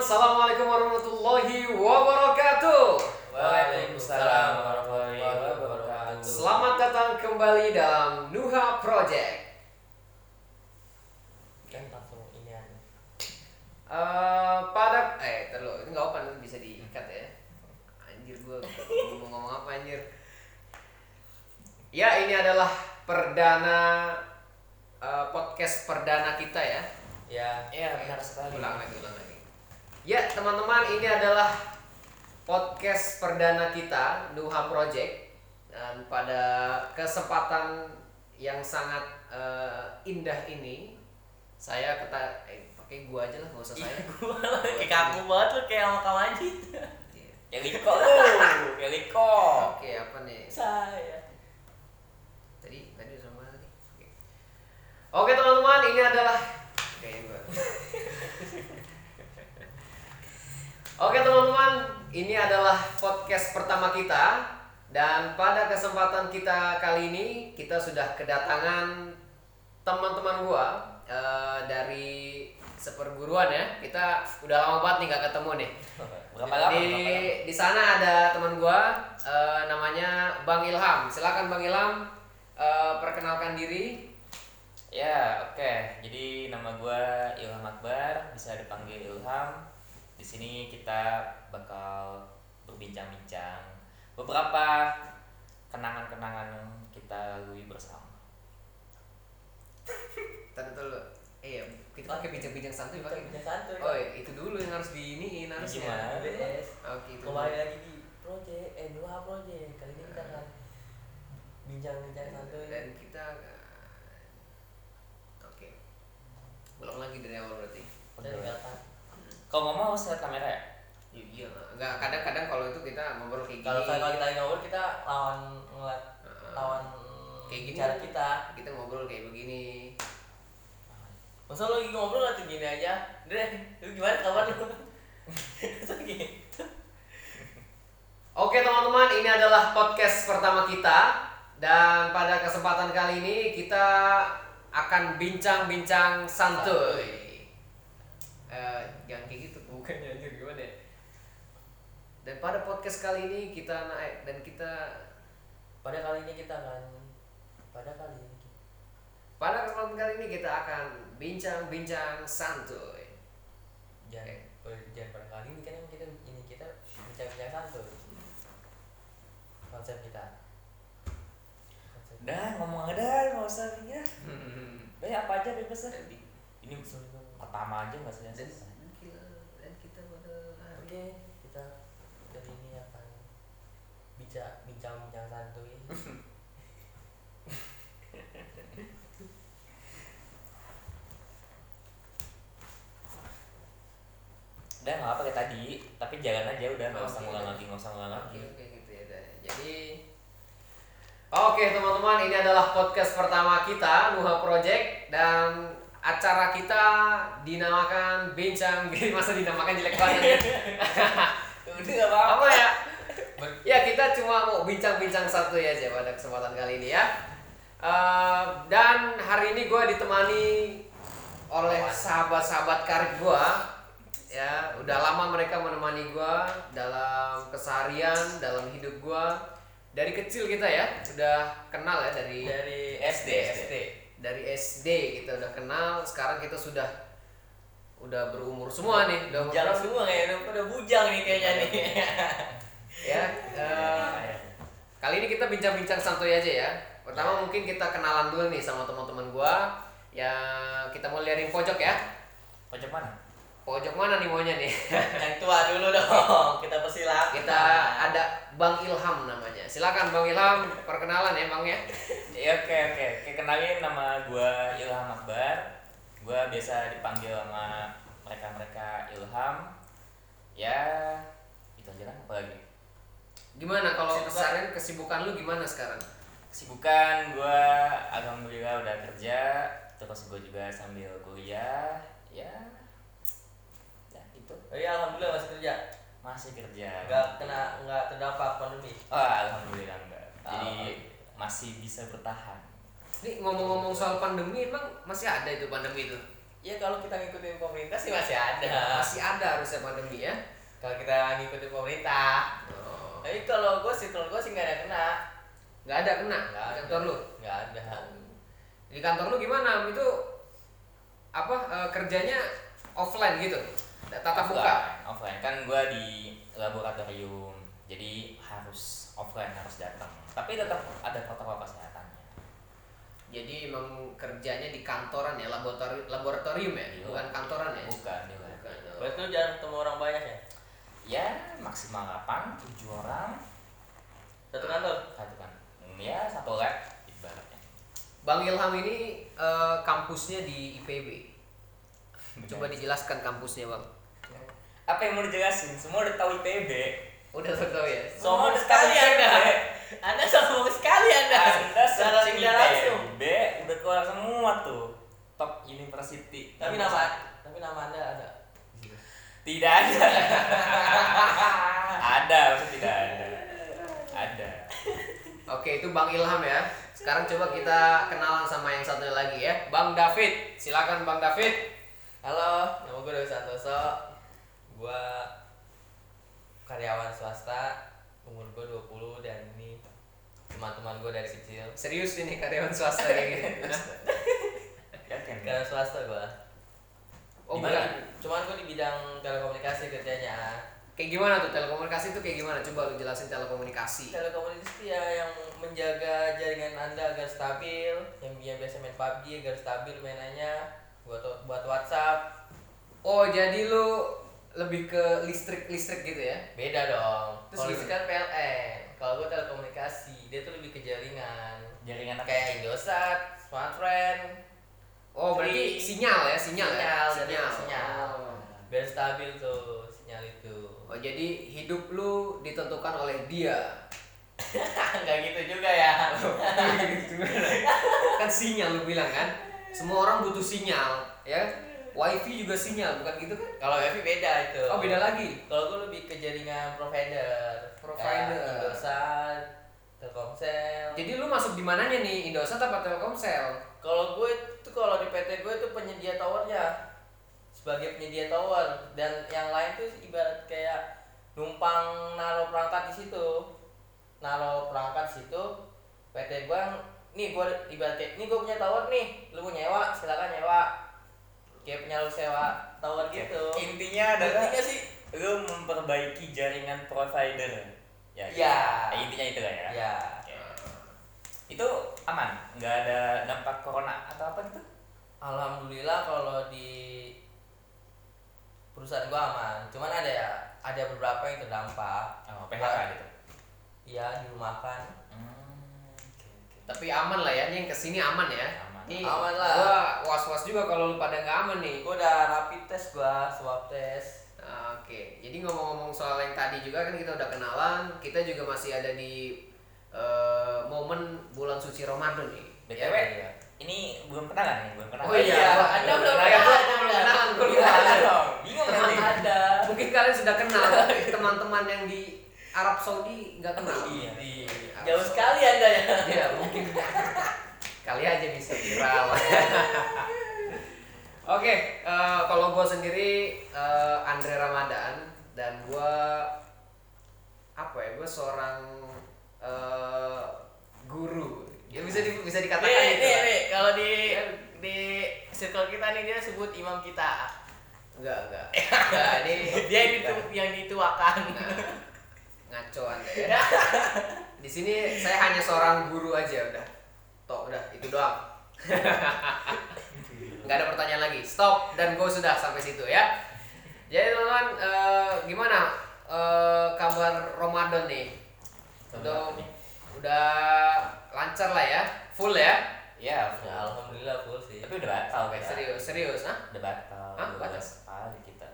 Assalamualaikum warahmatullahi wabarakatuh. Waalaikumsalam warahmatullahi wabarakatuh. Selamat datang kembali dalam Nuha Project. Kan langsung ini aja. Eh, pada eh terlalu itu nggak apa nanti bisa diikat ya. Anjir gua mau ngomong apa anjir. Ya ini adalah perdana eh, podcast perdana kita ya. Ya, ya benar sekali. Ulang lagi, ulang lagi. Ya, teman-teman, ini adalah podcast perdana kita, Nuha Project. Dan pada kesempatan yang sangat eh, indah ini, saya kata eh, pakai gua aja lah, nggak usah saya. Gua kayak kaku banget lu kayak sama. Iya. Kayak Liko lu, kayak Liko. Oke, apa nih? Saya. Tadi tadi sama tadi. Oke. Oke, teman-teman, ini adalah kayaknya gua. Oke teman-teman, ini adalah podcast pertama kita dan pada kesempatan kita kali ini kita sudah kedatangan teman-teman gua eh, dari seperguruan ya. Kita udah lama banget nih gak ketemu nih. Berapa lama? Di di sana ada teman gua eh, namanya Bang Ilham. Silakan Bang Ilham eh, perkenalkan diri. Ya, oke. Jadi nama gua Ilham Akbar, bisa dipanggil Ilham. Di sini kita bakal berbincang-bincang beberapa kenangan-kenangan yang kita lalui bersama. Tadi dulu. Eh ya, kita pakai bincang-bincang santuy pakai. Bincang santuy. Oh, iya, itu dulu yang harus diiniin harusnya. Gimana? BS. Oke, itu. Kembali lagi di project eh dua project kali ini kita akan bincang-bincang santuy Dan kita Oke. Ulang lagi dari awal berarti. dan kata Kalau ngomong harus lihat kamera ya? Iya, enggak kadang-kadang kalau itu kita ngobrol kayak gini. kalau kalau kita lagi ngobrol kita lawan ngeliat Heeh. lawan Kayak gini. cara kita kita ngobrol kayak begini. masa lo lagi ngobrol nanti gini aja Dre lu gimana kabar lu gitu Oke teman-teman, ini adalah podcast pertama kita dan pada kesempatan kali ini kita akan bincang-bincang santuy. Eh, jangan kayak gitu, bukannya anjir gimana ya? Dan pada podcast kali ini kita naik dan kita pada kali ini kita akan pada kali ini pada kesempatan kali ini kita akan bincang-bincang santuy. jangan oh, jangan pada kali ini kan kita ini kita bincang-bincang santuy konsep kita konsep Udah, ngomong ada, nggak usah ya. Udah ya apa aja bebas lah. Dan, Ini pertama aja nggak selesai. dan, dan kita pada hari Oke, kita dari ini akan bicara bincang-bincang santuy. Udah nggak apa kayak tadi, tapi jangan aja udah nggak usah ngulang udah. lagi, nggak usah ngulang Oke, lagi. oke gitu ya. Dad. Jadi Oke, teman-teman, ini adalah podcast pertama kita, Nuha Project dan acara kita dinamakan Bincang Gini masa dinamakan jelek banget. Udah apa-apa. Apa ya? Ya, kita cuma mau bincang-bincang satu ya aja pada kesempatan kali ini ya. Eh, dan hari ini gue ditemani oleh sahabat-sahabat karib gue ya udah lama mereka menemani gua dalam keseharian dalam hidup gua dari kecil kita ya udah kenal ya dari Dari SD, SD. Dari SD kita udah kenal sekarang kita sudah udah berumur semua nih udah Bujang semua kayaknya, udah bujang nih kayaknya nih. ya eh, kali ini kita bincang-bincang santuy aja ya. Pertama mungkin kita kenalan dulu nih sama teman-teman gua. Yang kita mau liatin pojok ya. Pojok mana? Pojok mana nih maunya nih Yang tua dulu dong, kita persilakan. kita ada Bang Ilham namanya silakan Bang Ilham perkenalan ya Bang ya Ya oke oke. Oke kenalin nama gua Ilham Akbar. Gua biasa dipanggil sama mereka-mereka Ilham. Ya itu aja lah apa lagi. gimana kalau Kesibukan. kesibukan lu gimana sekarang Kesibukan gua alhamdulillah udah kerja, terus gua juga sambil kuliah. Ya iya, alhamdulillah masih kerja. masih kerja. Enggak kena enggak terdampak pandemi. Oh, alhamdulillah enggak. Jadi masih bisa bertahan. Nih ngomong-ngomong soal pandemi emang masih ada itu pandemi itu ya kalau kita ngikutin pemerintah sih masih ada Masih ada harusnya pandemi ya. kalau kita ngikutin pemerintah Oh. tapi kalau gue sih kalau gue sih nggak ada kena Nggak ada kena nggak di ada kantor lu. nggak ada Di kantor lu gimana? Itu apa eh, kerjanya offline gitu? Tatap muka. offline, offline kan gue di laboratorium jadi harus offline harus datang tapi tetap ada protokol kesehatannya Jadi emang kerjanya di kantoran ya, laboratorium, laboratorium ya, Iya. bukan kantoran ya. bukan juga Bukan. berarti lu jarang ketemu orang banyak ya ya maksimal 8 7 orang satu kantor satu kan Hmm, ya satu lab ibaratnya Bang Ilham ini eh, kampusnya di IPB. Coba dijelaskan kampusnya, Bang. Apa yang mau dijelasin? Semua udah tahu IPB Udah tahu ya. sombong udah sekali anda anda sombong sekali anda. Anda searching IPB udah keluar semua tuh. Top university. Tapi nama tapi nama anda ada? Tidak ada. Ada tidak ada. Ada. Oke, itu Bang Ilham ya. Sekarang coba kita kenalan sama yang satu lagi ya. Bang David. Silakan Bang David. halo nama gue Dewi Santoso gue karyawan swasta umur gue 20 dan ini teman-teman gue dari kecil Serius ini karyawan swasta kayak gitu. yakin karyawan swasta gue Oh, bukan. cuman gue di bidang telekomunikasi kerjanya Kayak gimana tuh telekomunikasi itu kayak gimana? Coba lu jelasin telekomunikasi. telekomunikasi ya yang menjaga jaringan anda agar stabil yang biasa main PUBG agar stabil mainannya buat buat WhatsApp Oh, jadi lu lebih ke listrik-listrik gitu ya? beda dong Terus itu kan PLN kalau gue telekomunikasi dia tuh lebih ke jaringan jaringan apa kayak Indosat, Smartfriend, Oh, berarti Tri. sinyal ya, sinyal, ya? Sinyal, sinyal. Oh. biar stabil tuh sinyal itu. Oh, jadi hidup lu ditentukan oleh dia. Enggak gitu juga ya. kan sinyal lu bilang kan? Semua orang butuh sinyal, ya. Wifi juga sinyal, bukan gitu kan? Kalau wifi beda itu. Oh, beda lagi. Kalau gue lebih ke jaringan provider. Provider. Kayak Indosat, Telkomsel. Jadi lu masuk di mananya nih? Indosat apa Telkomsel? Kalau gue itu kalau di PT gue itu penyedia towernya sebagai penyedia tower dan yang lain tuh ibarat kayak numpang naruh perangkat di situ naruh perangkat di situ PT gue nih gue ibarat kayak nih gue punya tower nih lu mau nyewa silakan nyewa kayak punya lu sewa tower gitu. Intinya adalah intinya sih? lu memperbaiki jaringan provider. Ya Ya. ya, intinya itu lah ya. Ya itu aman? Nggak ada dampak corona atau apa gitu? Alhamdulillah kalau di perusahaan gua aman. Cuman ada ya ada beberapa yang terdampak. Oh, PHK gitu? Iya dirumahkan. hmm, oke, oke. Tapi aman lah ya, ini yang ke sini aman ya. Aman. Ini Aman lah. Gua was-was juga kalau lu pada nggak aman nih. Gua udah rapid test gua, swab test. Nah, Oke, jadi ngomong-ngomong soal yang tadi juga kan kita udah kenalan, kita juga masih ada di eh, momen bulan suci Ramadan nih. btw Iya. ini belum kenalan nih belum kenalan Oh iya, Anda Anda belum belum kenalan, Anda. gua Iya, lupa. ada dong. bingung Teman nanti Ada. Mungkin kalian sudah kenal, teman-teman yang di Arab Saudi nggak kenal. Iya. Arab Jauh sekali anda ya. Ya mungkin kali aja bisa viral. Oke, eh, kalau gue sendiri eh, Andre Ramadan dan gue apa ya? Gue seorang eh, guru. Ya bisa di, bisa dikatakan Nih, itu. nih, lah. nih, kalau di di circle kita nih dia sebut imam kita. Enggak, enggak. Enggak, ini Dia yang ditu, yang dituakan. Nah, ngaco anda ya. Di sini saya hanya seorang guru aja udah. Toh udah itu doang. Nggak ada pertanyaan lagi. Stop dan go sudah sampai situ ya. Jadi teman-teman eh, gimana eh, kabar Ramadan nih? Udah udah lancar lah ya, full ya. ya Ya, alhamdulillah full sih. tapi udah batal guys Serius, serius, nah? udah batal Hah? Batal? belas kali kita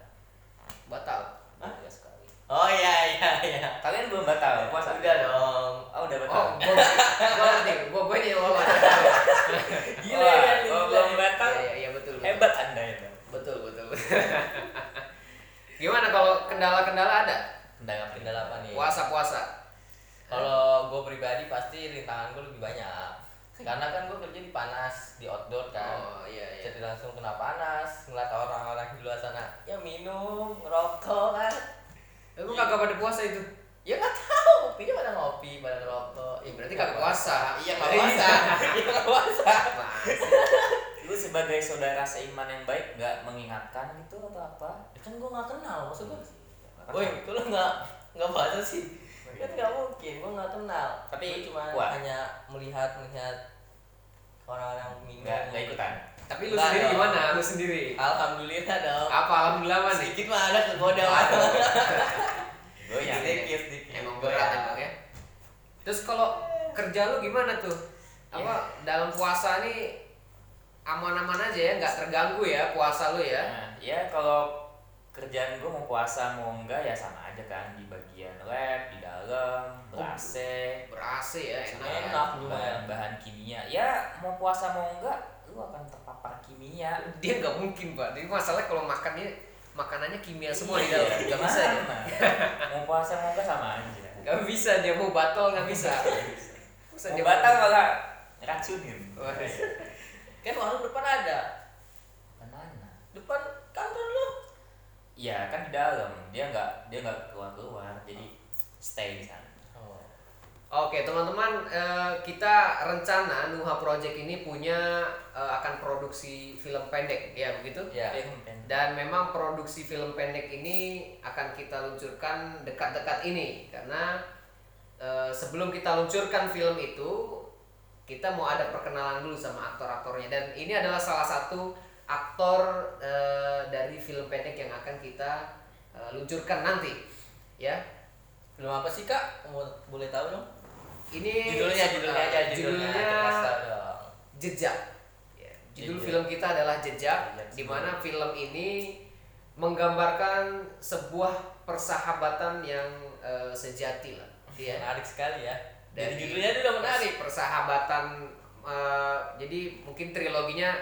Batal. dua belas kali Oh iya iya iya. kalian belum batal puasa Udah dong. Oh udah batal Oh, gua gua ngerti. Gua gua ini lolos. Gila ya, gila. belum batal Iya, iya, betul. betul. hebat anda itu Betul, betul. Gimana kalau kendala-kendala ada? Kendala apa? Kendala apa nih? Puasa-puasa. Kalau gue pribadi pasti rintangan gue lebih banyak. Karena kan gue kerja di panas, di outdoor kan. Oh, iya iya. Jadi langsung kena panas. ngeliat orang-orang di luar sana ya minum ngerokok kan Emang kagak pada puasa itu? ya nggak tahu kopinya pada ngopi pada ngerokok Ya berarti kagak puasa. iya nggak puasa iya nggak puasa Lu sebagai saudara seiman yang baik nggak mengingatkan gitu atau apa? Ya kan gue nggak kenal maksud gue Woi, itu lo nggak nggak puasa sih kan nggak mungkin gue nggak kenal Tapi Gua cuma wah. hanya melihat melihat orang-orang minum Nggak nggak ikutan. Tapi lu Nggak sendiri dong. gimana? Lu sendiri? alhamdulillah dong Apa alhamdulillah mana? sedikit mah ada kegoda Gue ya. sedikit sedikit Emang berat emang ya. Terus kalau kerja lu gimana tuh? Apa dalam puasa nih aman-aman aja ya, nggak terganggu ya puasa lu ya? Nah, ya kalau kerjaan gue mau puasa mau enggak ya sama aja kan di bagian lab di dalam ber-AC Ber-AC ya, enak. ya. Enak lumayan. bahan-bahan kimia ya mau puasa mau enggak lu akan terpapar kimia Dia nggak mungkin pak. Jadi masalahnya kalau makannya makanannya kimia semua di Iya, dalam. Nggak bisa ya? mau puasa mau enggak sama aja Nggak bisa dia mau batal nggak bisa. Dia batal malah racunin Wah, kan warung depan ada. Mana depan kantor lo. Iya kan di dalam. Dia nggak dia nggak keluar keluar jadi stay di sana. Oh. Oke teman-teman eh, kita rencana Nuha Project ini punya eh, akan produksi film pendek. Ya begitu? Ya Film pendek. dan memang produksi film pendek ini akan kita luncurkan dekat-dekat ini. Karena eh, sebelum kita luncurkan film itu kita mau ada perkenalan dulu sama aktor-aktornya. Dan ini adalah salah satu aktor eh, dari film pendek yang akan kita eh, luncurkan nanti. Ya. Film apa sih kak? Mau boleh tahu dong? Ini judulnya judulnya aja judulnya, judulnya jejak. Ya, Judul Jejak. film kita adalah Jejak, Jejak di mana film ini menggambarkan sebuah persahabatan yang eh, sejati lah, ya. menarik sekali ya dari Dari judulnya itu udah menarik Persahabatan, eh, jadi mungkin triloginya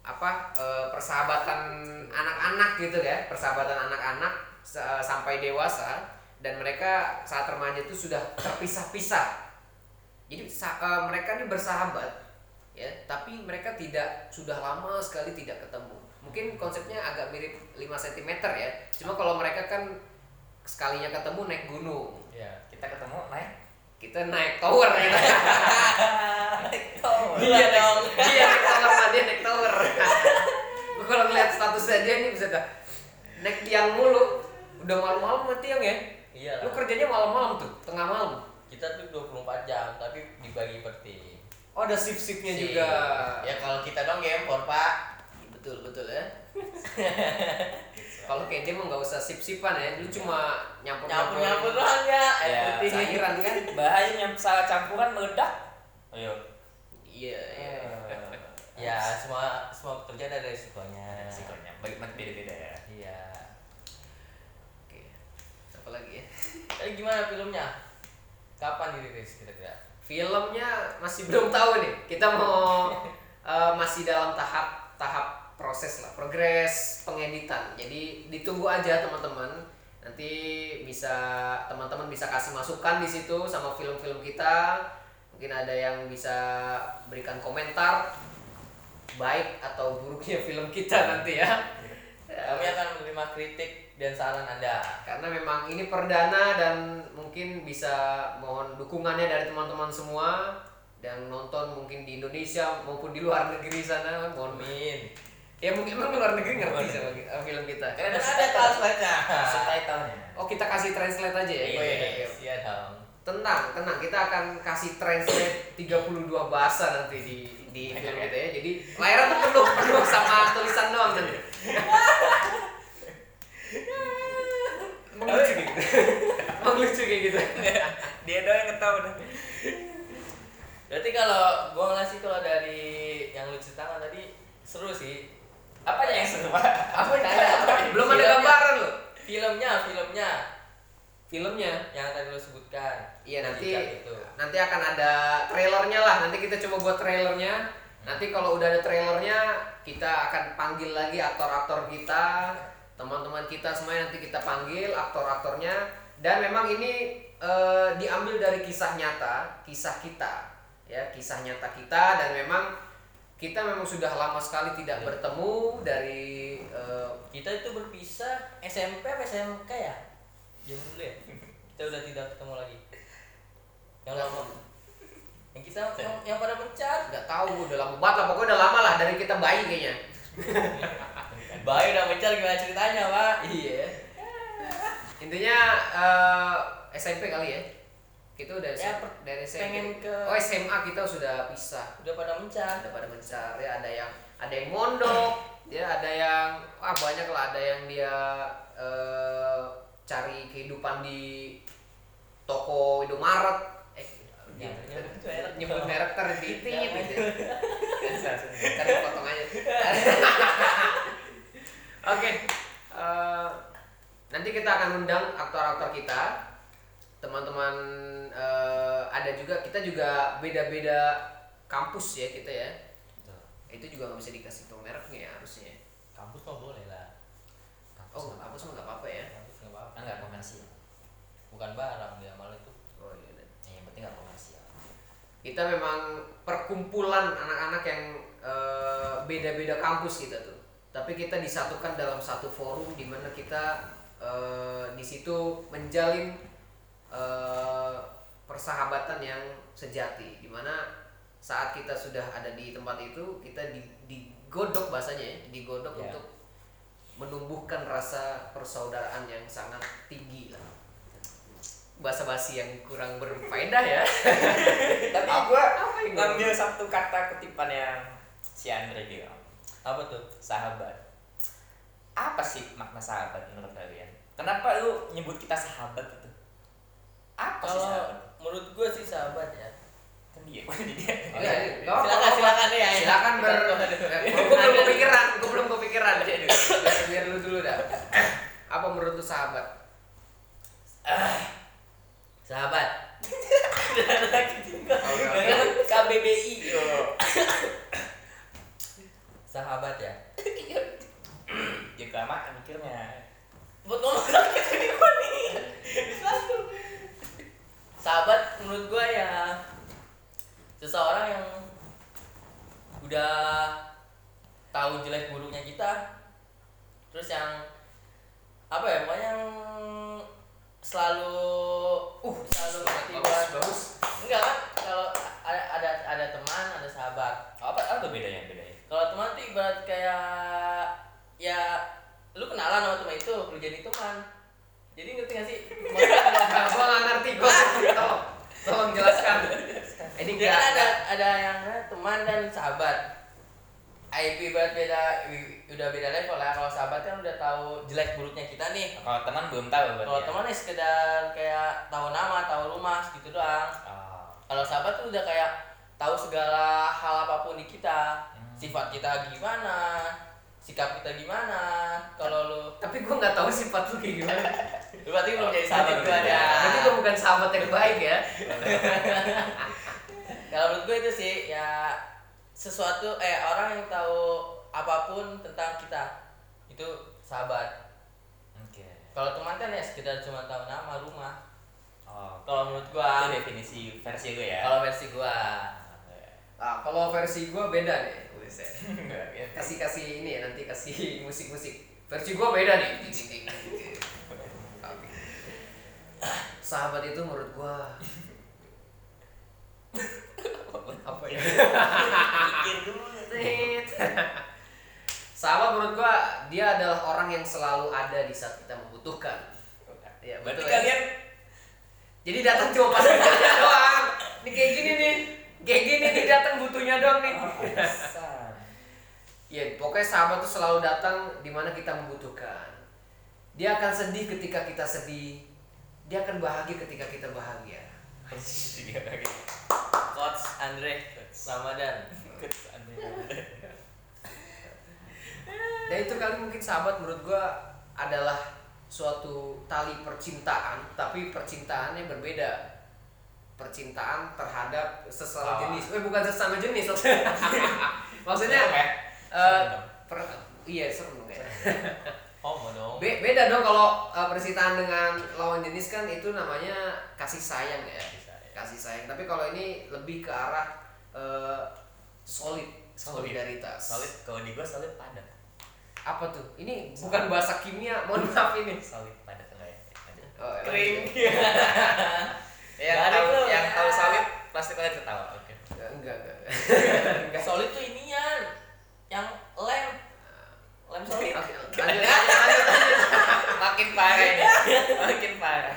apa eh, persahabatan anak-anak gitu ya, persahabatan anak-anak sa- sampai dewasa dan mereka saat remaja itu sudah terpisah-pisah. Jadi eh, mereka ini bersahabat ya, tapi mereka tidak sudah lama sekali tidak ketemu. Mungkin konsepnya agak mirip 5 cm ya. Cuma kalau mereka kan sekalinya ketemu naik gunung. ya kita ketemu naik Kita naik tower gitu. oh, dia naik, dia naik tower dia naik tower. Gua kalau ngeliat statusnya dia nih bisa dah naik tiang mulu. Udah malam-malam mah tiang ya. iya Lu kerjanya malam-malam tuh, tengah malam. kita tuh 24 jam tapi dibagi per tim Oh, ada shift-shiftnya Sip. juga. ya kalau kita dong gempor pak Betul, betul ya. Kalau kayak dia mah nggak usah sip-sipan ya, lu cuma nyampur nyampur nyampur doang ya. Air Ya, putih cairan kan. bahaya yang salah campuran meledak. Ayo. Iya, iya. ya semua semua pekerjaan ada resikonya. Resikonya. Bagi beda beda ya. Iya. Oke. Apa lagi ya? Tapi gimana filmnya? Kapan dirilis kira-kira? Filmnya masih belum tahu nih. Kita mau eh, masih dalam tahap tahap proses lah, progres pengeditan. Jadi ditunggu aja teman-teman. Nanti bisa teman-teman bisa kasih masukan di situ sama film-film kita. Mungkin ada yang bisa berikan komentar baik atau buruknya film kita nanti ya. kami akan menerima kritik dan saran anda karena memang ini perdana dan mungkin bisa mohon dukungannya dari teman-teman semua dan nonton mungkin di Indonesia maupun di luar negeri sana mohon amin ya mungkin emang luar negeri ngerti sama film kita. Kan kan ada ada translate-nya subtitlenya. Oh kita kasih translate aja ya? Iya. Oke, oke, oke. iya dong. Tenang tenang. Kita akan kasih translate 32 bahasa nanti di di film kita ya. Jadi layarnya tuh penuh penuh sama tulisan doang nanti. Emang lucu gitu? Emang lucu kayak gitu? Dia doang yang ketawa berarti kalau gua ngeliat sih kalau dari yang lu ceritakan tadi seru sih apa yang seru? Pak apa ada belum ada gambaran loh filmnya filmnya. Filmnya yang tadi lu sebutkan. Iya nanti gitu. nanti akan ada trailernya lah. Nanti kita coba buat trailernya. Nanti kalau udah ada trailernya kita akan panggil lagi aktor-aktor kita teman-teman kita semuanya nanti kita panggil aktor-aktornya. Dan memang ini eh, diambil dari kisah nyata kisah kita. Ya kisah nyata kita. Dan memang kita memang sudah lama sekali tidak Iya. bertemu dari eh, kita itu berpisah SMP apa SMK ya zaman dulu ya kita udah tidak ketemu lagi yang lama yang kita yang, yang pada mencar nggak tahu udah lama banget lah pokoknya udah lama lah dari kita bayi kayaknya. bayi udah mencar gimana ceritanya pak Iya. Intinya eh, SMP kali ya. Kita udah Ya, SMP, per- dari SMP. pengen ke- Oh SMA kita sudah pisah. udah pada mencar ada pada mencari ada yang ada yang mondok ya ada yang ah banyak lah ada yang dia eh, cari kehidupan di toko Indomaret eh Ya, nyebut merek. nyebut merek ter di itu Jangan. gitu cari potong aja oke eh, nanti kita akan undang aktor-aktor kita teman-teman eh, ada juga kita juga beda-beda kampus ya kita ya. Itu juga nggak bisa dikasih tau mereknya ya harusnya. Kampus mah boleh lah. Oh kampus mah nggak apa-apa ya? Kampus nggak apa-apa. Kan nggak komersial. Bukan barang dia malah itu. Oh iya iya. Ya, yang penting nggak komersial. Kita memang perkumpulan anak-anak yang eh, beda-beda kampus kita tuh. Tapi kita disatukan dalam satu forum di mana kita eh, di situ menjalin eh, persahabatan yang sejati di mana saat kita sudah ada di tempat itu kita di- digodok bahasanya ya digodok Ya. untuk menumbuhkan rasa persaudaraan yang sangat tinggi lah. Bahasa basi yang kurang berfaedah ya. Tapi yang ngambil satu kata kutipan yang si Andre bilang. Apa tuh? Sahabat. Apa sih makna sahabat menurut kalian? Kenapa lu nyebut kita sahabat apa sih kalau sahabat? menurut gue sih sahabat ya. Kan dia bukan dia. Oke, nggak apa-apa, silakan silakan ya apa-apa. silakan ber gue belum kepikiran gue belum kepikiran. Biar, biar lu dulu dah. Apa menurut lu sahabat? Sahabat. Oke, KBBI yo. Sahabat ya? Ya kelamaan mikirnya. Buat ngomong sakit ini gue nih. Satu. Sahabat menurut gue ya seseorang yang udah tahu jelek buruknya kita terus yang apa ya pokoknya yang selalu uh selalu ngerti bagus bagus. Enggak kan kalau ada ada ada teman ada sahabat. Apa apa bedanya bedanya? Kalau teman tuh ibarat kayak ya lu kenalan sama teman itu lu jadi teman jadi ngerti gak sih? Nah, gue nggak ngerti. Gue tolong tolong jelaskan. Ini dia kan ada ada yang teman dan sahabat. IP ibarat beda udah beda level lah. Kalau sahabat kan udah tahu jelek buruknya kita nih. Kalau teman belum tahu berarti kalau ya? teman ya sekedar kayak tahu nama tahu rumah gitu doang. Oh. kalau sahabat tuh udah kayak tahu segala hal apa pun di kita. Hmm. sifat kita gimana? Sikap kita gimana? Kalau lu tapi gue nggak tahu sifat lu kayak gimana berarti belum jadi sahabat gue ya berarti gue bukan sahabat yang baik ya. Kalau menurut gue itu sih ya sesuatu eh orang yang tahu apa pun tentang kita itu sahabat. Oke. Kalau teman kan ya sekedar cuma tahu nama rumah. Oh. Kalau menurut itu gua definisi versi gue ya? Kalau versi gua. Nah, kalau versi gue beda nih ya. kasih kasih ini ya nanti kasih musik musik versi gue beda nih sahabat itu menurut gue apa ya pikir dulu Tit. sahabat menurut gue dia adalah orang yang selalu ada di saat kita membutuhkan ya berarti betul ya? kalian jadi datang cuma pas doang ini kayak gini nih kayak gini nih datang butuhnya doang nih. Ya, pokoknya sahabat tuh selalu datang di mana kita membutuhkan. Dia akan sedih ketika kita sedih. Dia akan bahagia ketika kita bahagia. Iya, lagi. coach Andre Ramadan Dan itu kali mungkin sahabat menurut gua adalah suatu tali percintaan, tapi percintaannya berbeda. Percintaan terhadap sesama Oh. jenis. Eh bukan sesama jenis. Maksudnya dong. per- iya serem dong ya. homo dong. Be- beda dong kalau uh, percintaan dengan lawan jenis kan itu namanya kasih sayang ya. Kasih sayang. kasih sayang. Tapi kalau ini lebih ke arah uh, solid. Solid. solidaritas. Solid. Kalau di gua solid padat. Apa tuh? Ini bukan bahasa kimia mohon maaf ini. Solid padat enggak ya? Padat. oh, emang Kering. gitu. yang tahu lu. yang tahu solid pasti kalian ketawa oke. Enggak enggak enggak. Solid tuh inian yang lem solid Oke, oke. lanjut lanjut lanjut lanjut. makin parah ini makin parah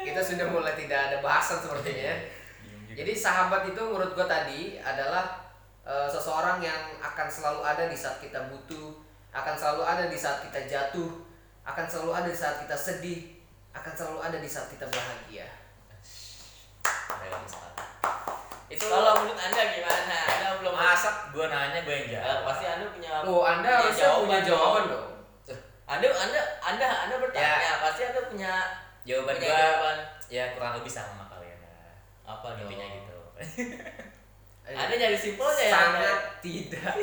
kita sudah mulai tidak ada bahasan sepertinya ya Diem juga. Jadi sahabat itu menurut gue tadi adalah eh, seseorang yang akan selalu ada di saat kita butuh, akan selalu ada di saat kita jatuh, akan selalu ada di saat kita sedih, akan selalu ada di saat kita bahagia. Dalam saat. Itu kalau menurut anda gimana anda belum masak gua nanya gua yang Ya, jawab pasti anda punya Oh, Anda punya harusnya punya jawaban dong. anda anda anda anda bertanya Ya. pasti anda punya jawaban punya gua jawaban ya kurang lebih sama sama kalian apa intinya gitu anda nyari simpelnya ya sangat tidak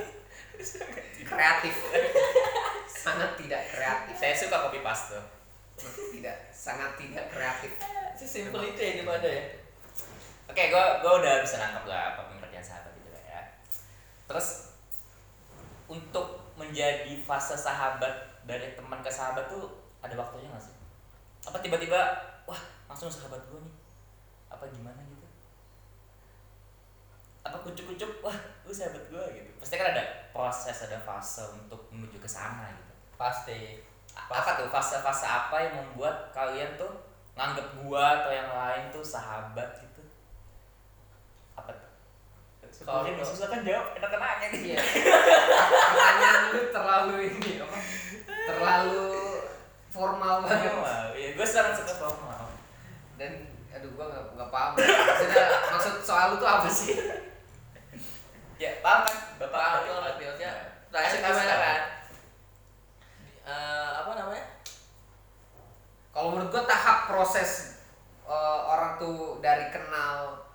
kreatif. sangat tidak kreatif. saya suka copy paste Tidak, sangat tidak kreatif. sesimpel itu ya di mana ya oke gua gua udah bisa nangkep lah apa pengertian sahabat itu lah ya. Terus untuk menjadi fase sahabat dari teman ke sahabat tuh ada waktunya nggak sih? Apa tiba-tiba wah langsung sahabat gua nih. Apa gimana gitu? Apa kucuk-kucuk wah lu sahabat gua gitu. Pasti kan ada proses ada fase untuk menuju ke sana gitu. Pasti. Apa tuh? Fase-fase apa yang membuat kalian tuh nganggep gua atau yang lain tuh sahabat gitu Kalau- Kalau susah kan jawab, kita nanya nih. Iya. Pertanyaan lu terlalu ini apa? Terlalu formal banget. Formal, iya, gue sangat suka formal. dan aduh gua nggak nggak paham maksudnya maksud soal lu tuh apa sih Ya, paham kan? Bapak Paham, itu ngerti maksudnya. Nah, Tanya gimana sekarang. kan? Eh, apa namanya? kalau menurut gua tahap proses eh, orang tuh dari kenal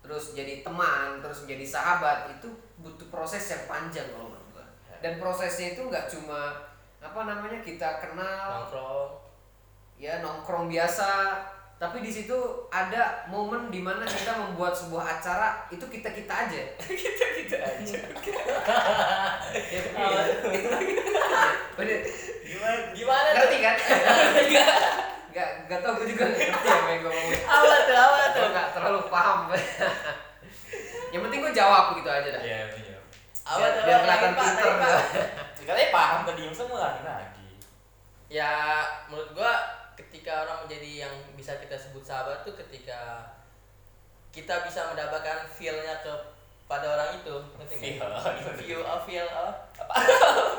terus jadi teman terus menjadi sahabat itu butuh proses yang panjang kalau menurut gua dan prosesnya itu nggak cuma apa namanya kita kenal Nongkrong. ya nongkrong biasa tapi di situ ada momen di mana kita membuat sebuah acara itu kita kita aja Kita kita aja. ya, Bener. Gimana? Gimana ngerti kan nggak nggak tau gue juga nggak ngerti apa yang gue ngomongin Apa tuh? Apa tuh? gue nggak terlalu paham yang penting gue jawab gitu aja dah Iya, iya. Apa biar, tuh? biar Tadi, kelihatan Pak, pinter tadi. Katanya paham ke diem semua lagi lagi. Ya, menurut gua ketika orang menjadi yang bisa kita sebut sahabat tuh ketika kita bisa mendapatkan feel-nya kepada orang itu, ngerti nggak? Feel. Feel, oh, feel, oh, apa?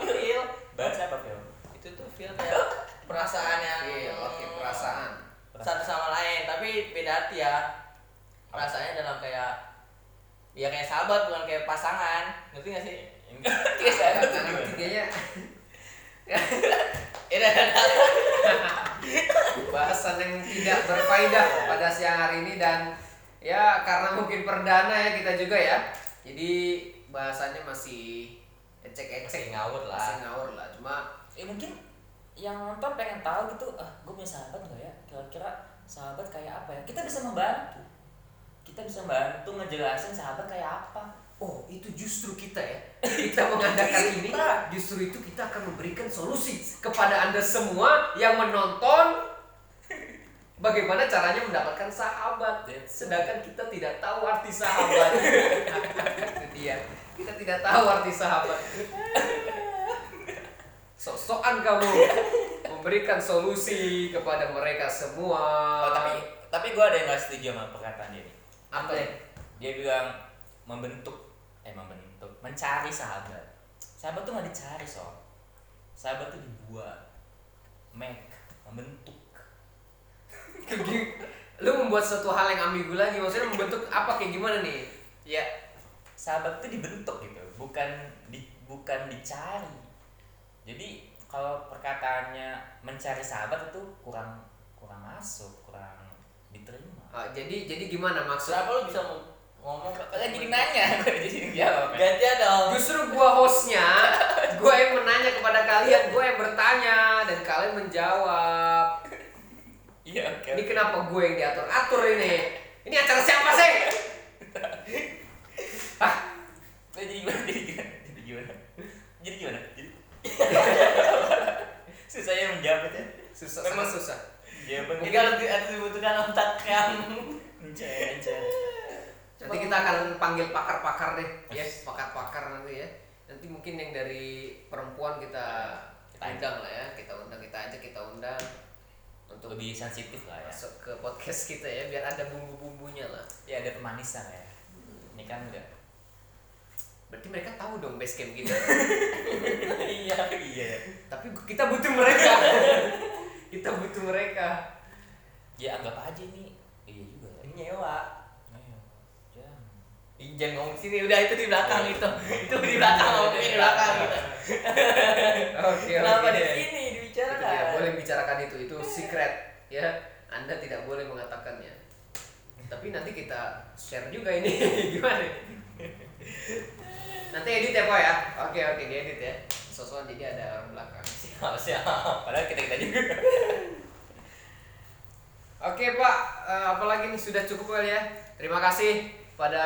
feel. Bahasa apa, Phil? Itu tuh feel kayak perasaan yang Iya, oke perasaan satu sama lain, tapi beda arti ya. Perasaannya dalam kayak ya kayak sahabat bukan kayak pasangan, ngerti gak sih? Kayak saya tuh gimana? bahasan yang tidak berfaedah pada siang hari ini dan ya karena mungkin perdana ya kita juga ya jadi bahasannya masih ecek-ecek ngawur lah. masih ngawur lah cuma Ya mungkin yang nonton pengen tahu gitu, ah gue punya sahabat nggak ya? Kira-kira sahabat kayak apa ya? Kita bisa membantu. Kita bisa membantu ngejelasin sahabat kayak apa. oh itu justru kita ya. Kita mengadakan ini justru itu kita akan memberikan solusi kepada anda semua yang menonton bagaimana caranya mendapatkan sahabat. Sedangkan kita tidak tahu arti sahabat. Itu dia. Kita tidak tahu arti sahabat. Sok-sokan kamu memberikan solusi kepada mereka semua. Oh, tapi tapi gue ada yang nggak setuju sama perkataan dia nih. Apa ya Dia bilang membentuk, eh membentuk, mencari sahabat. Sahabat tuh nggak dicari soal. Sahabat tuh dibuat, make, membentuk. Lu membuat suatu hal yang ambigu lagi maksudnya membentuk apa kayak gimana nih Ya, sahabat tuh dibentuk gitu, bukan di, bukan dicari. Jadi kalau perkataannya mencari sahabat itu kurang kurang masuk, kurang diterima. Ah, jadi jadi gimana maksud Kenapa lu bisa ngom- ngomong Kalian jadi nanya, gue jadi jawab. ya. Gantian dong. Justru gua hostnya, gua yang menanya kepada kalian, gua yang bertanya dan kalian menjawab. Iya, oke. Ini kenapa gue yang diatur atur ini? Ini acara siapa sih? Ah, Gue jadi gue jadi gimana? Jadi susahnya menjawab ya. Susah, Memang sangat susah. Jawaban Jadi harus, di- harus dibutuhkan otak yang Mencari, mencari. Nanti kita akan panggil pakar-pakar deh, ya, pakar-pakar nanti ya. Nanti mungkin yang dari perempuan kita Kita undang lah ya, kita undang kita aja kita undang untuk Lebih sensitif lah ya. masuk ke podcast kita ya, biar ada bumbu-bumbunya lah. Ya ada pemanisan ya. Ini kan enggak. Berarti mereka tahu dong base camp kita. iya Iya. Tapi kita butuh mereka. kita butuh mereka. Ya anggap aja ini. Iya juga. ya. nyewa Ayo. Jangan. Ngomong sini udah itu di belakang itu itu di belakang ngomongnya di belakang gitu. Oke, kenapa oke. di sini dibicarakan tidak boleh bicarakan itu, itu secret ya. Anda tidak boleh mengatakannya. Tapi nanti kita share juga ini gimana? Nanti edit ya Pak ya. Oke oke diedit ya. Sosokan jadi ada orang belakang. siap siap Padahal kita kita juga. Oke Pak, Eh, apalagi nih sudah cukup kali ya. Terima kasih pada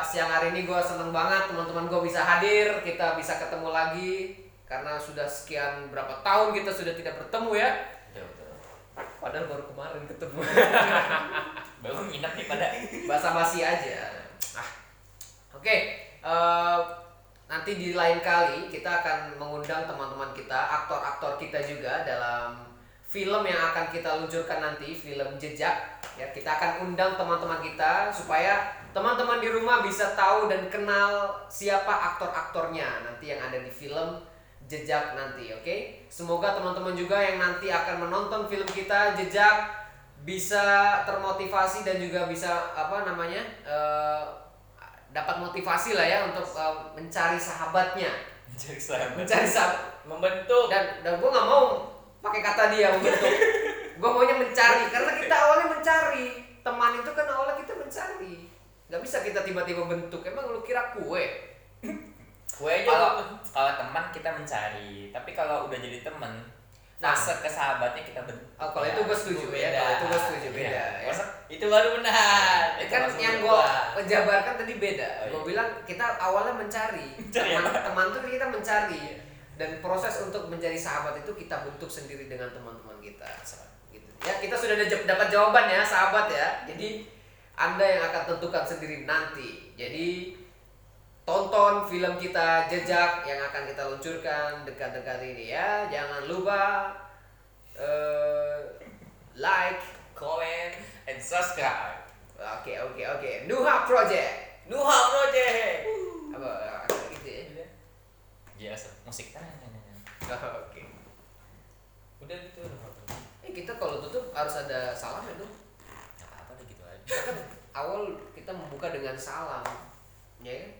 siang hari ini gue seneng banget teman-teman gue bisa hadir, kita bisa ketemu lagi karena sudah sekian berapa tahun kita sudah tidak bertemu ya. Padahal baru kemarin ketemu. Baru minat nih pada. Basa-basi aja. Ah. Oke, eh, nanti di lain kali kita akan mengundang teman-teman kita, aktor-aktor kita juga dalam film yang akan kita luncurkan nanti, film Jejak. Ya, kita akan undang teman-teman kita supaya teman-teman di rumah bisa tahu dan kenal siapa aktor-aktornya nanti yang ada di film Jejak nanti, oke? Semoga teman-teman juga yang nanti akan menonton film kita Jejak bisa termotivasi dan juga bisa apa namanya eh, dapat motivasi lah ya untuk eh, mencari sahabatnya, Mencari sahabat. mencari sahabat membentuk dan dan gue nggak mau pakai kata dia membentuk, gue maunya mencari karena kita awalnya mencari teman itu kan awalnya kita mencari, nggak bisa kita tiba-tiba bentuk. Emang lu kira kue? Gue Kalau kalau teman kita mencari, tapi kalau udah jadi teman, Nah. fase ke sahabatnya kita bentuk. Oh, kalau itu gue setuju ya, kalau itu gue setuju Iya. beda. Ya. Masa itu baru benar Ya kan Itu yang gue gua. jabarkan tadi beda. Oh, iya. Gue bilang kita awalnya mencari teman teman tuh kita mencari dan proses untuk menjadi sahabat itu kita bentuk sendiri dengan teman-teman kita. Gitu. Ya kita sudah dapat jawaban ya sahabat ya. Jadi anda yang akan tentukan sendiri nanti. Jadi tonton film kita jejak yang akan kita luncurkan dekat-dekat ini ya. Jangan lupa eh, like. komen and subscribe. Oke oke oke. Nuha Project. Nuha Project apa gitu ya Yes, musik. Nah, nah, nah, nah. Oh, oke udah gitu Nuha Project. eh kita kalau tutup harus ada salam ya Nggak apa-apa deh gitu aja. kan awal kita membuka dengan salam ya kan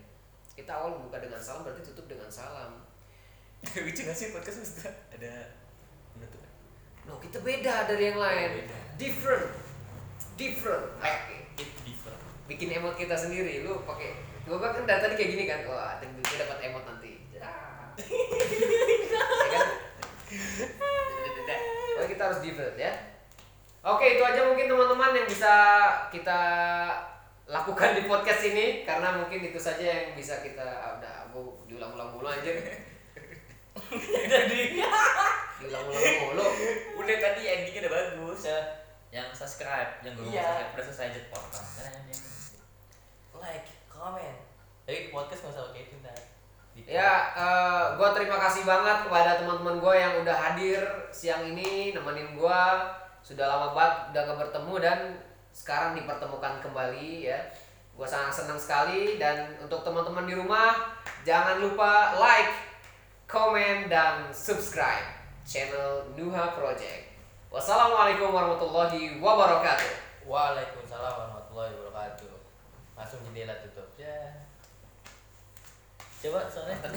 kita awal membuka dengan salam berarti tutup dengan salam Lucu gak sih podcast Ustaz? Ada penutupan. no kita beda dari yang lain beda. different different oke It different. bikin emot kita sendiri lu pakai gua kan dari tadi kayak gini kan wah tinggal gue dapat emot nanti Ah. ya kan kita harus different ya. Oke, itu aja mungkin teman-teman yang bisa kita lakukan di podcast ini karena mungkin itu saja yang bisa kita ah, udah aku diulang-ulang mulu anjir. jadi Diulang-ulang mulu. Udah tadi endingnya udah bagus ya. Yang subscribe, yang gue Iya. subscribe udah selesai. Nah, nah, nah. like comment tapi podcast nggak usah pakai itu dah Ya, eh, gua terima kasih banget kepada teman-teman gua yang udah hadir siang ini nemenin gua. Sudah lama banget udah gak bertemu dan sekarang dipertemukan kembali ya. Gua sangat senang sekali dan untuk teman-teman di rumah jangan lupa like, komen dan subscribe channel Nuha Project. Wassalamualaikum warahmatullahi wabarakatuh. Waalaikumsalam warahmatullahi wabarakatuh langsung jendela tutup ya coba soalnya